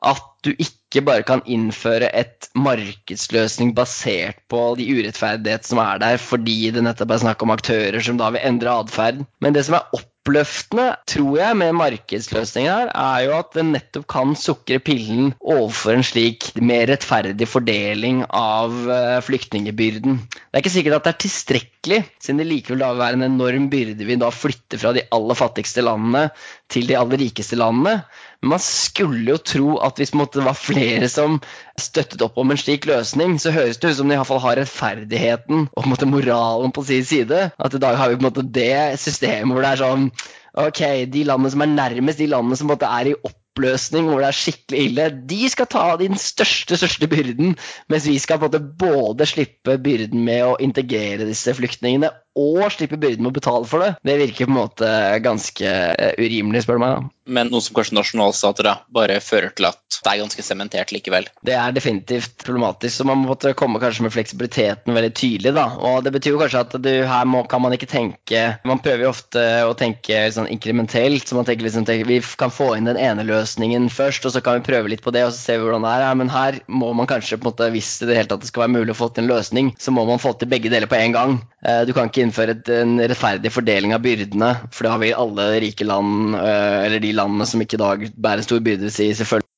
at du ikke bare kan innføre et markedsløsning basert på de urettferdighet som er der, fordi det nettopp er snakk om aktører som da vil endre atferd. Men det som er oppløftende, tror jeg, med markedsløsningen her, er jo at den nettopp kan sukre pillen overfor en slik mer rettferdig fordeling av uh, flyktningebyrden. Det er ikke sikkert at det er tilstrekkelig, siden det likevel da vil være en enorm byrde vi da flytter fra de aller fattigste landene til de aller rikeste landene. Men man skulle jo tro at hvis det var flere som støttet opp om en slik løsning, så høres det ut som de iallfall har rettferdigheten og moralen på sin side. At i dag har vi på en måte det systemet hvor det er sånn Ok, de landene som er nærmest, de landene som på en måte er i oppløsning, hvor det er skikkelig ille, de skal ta den største, største byrden, mens vi skal både slippe byrden med å integrere disse flyktningene og slippe byrden med å betale for det. Det virker på en måte ganske eh, urimelig, spør du meg. da men noe som kanskje nasjonalstater da, bare fører til at det er ganske sementert likevel. Det er definitivt problematisk, så man måtte komme kanskje med fleksibiliteten veldig tydelig. da, og Det betyr jo kanskje at du, her må, kan man ikke tenke Man prøver jo ofte å tenke sånn inkrementelt. så man tenker liksom, Vi kan få inn den ene løsningen først, og så kan vi prøve litt på det, og så ser vi hvordan det er. Ja, men her må man kanskje, på en måte, hvis det tatt skal være mulig å få til en løsning, så må man få til begge deler på en gang. Eh, du kan ikke innføre en rettferdig fordeling av byrdene, for det har vi i alle rike land, eh, eller de landene som ikke i dag bærer stor byrde, sier selvfølgelig.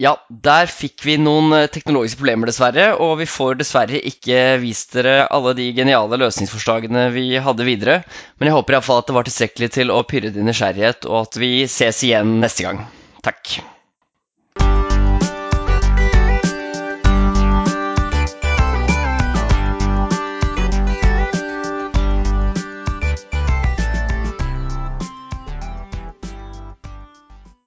Ja, der fikk vi noen eh, teknologiske problemer, dessverre. Og vi får dessverre ikke vist dere alle de geniale løsningsforslagene vi hadde videre. Men jeg håper iallfall at det var tilstrekkelig til å pyrre din nysgjerrighet, og at vi ses igjen neste gang. Takk.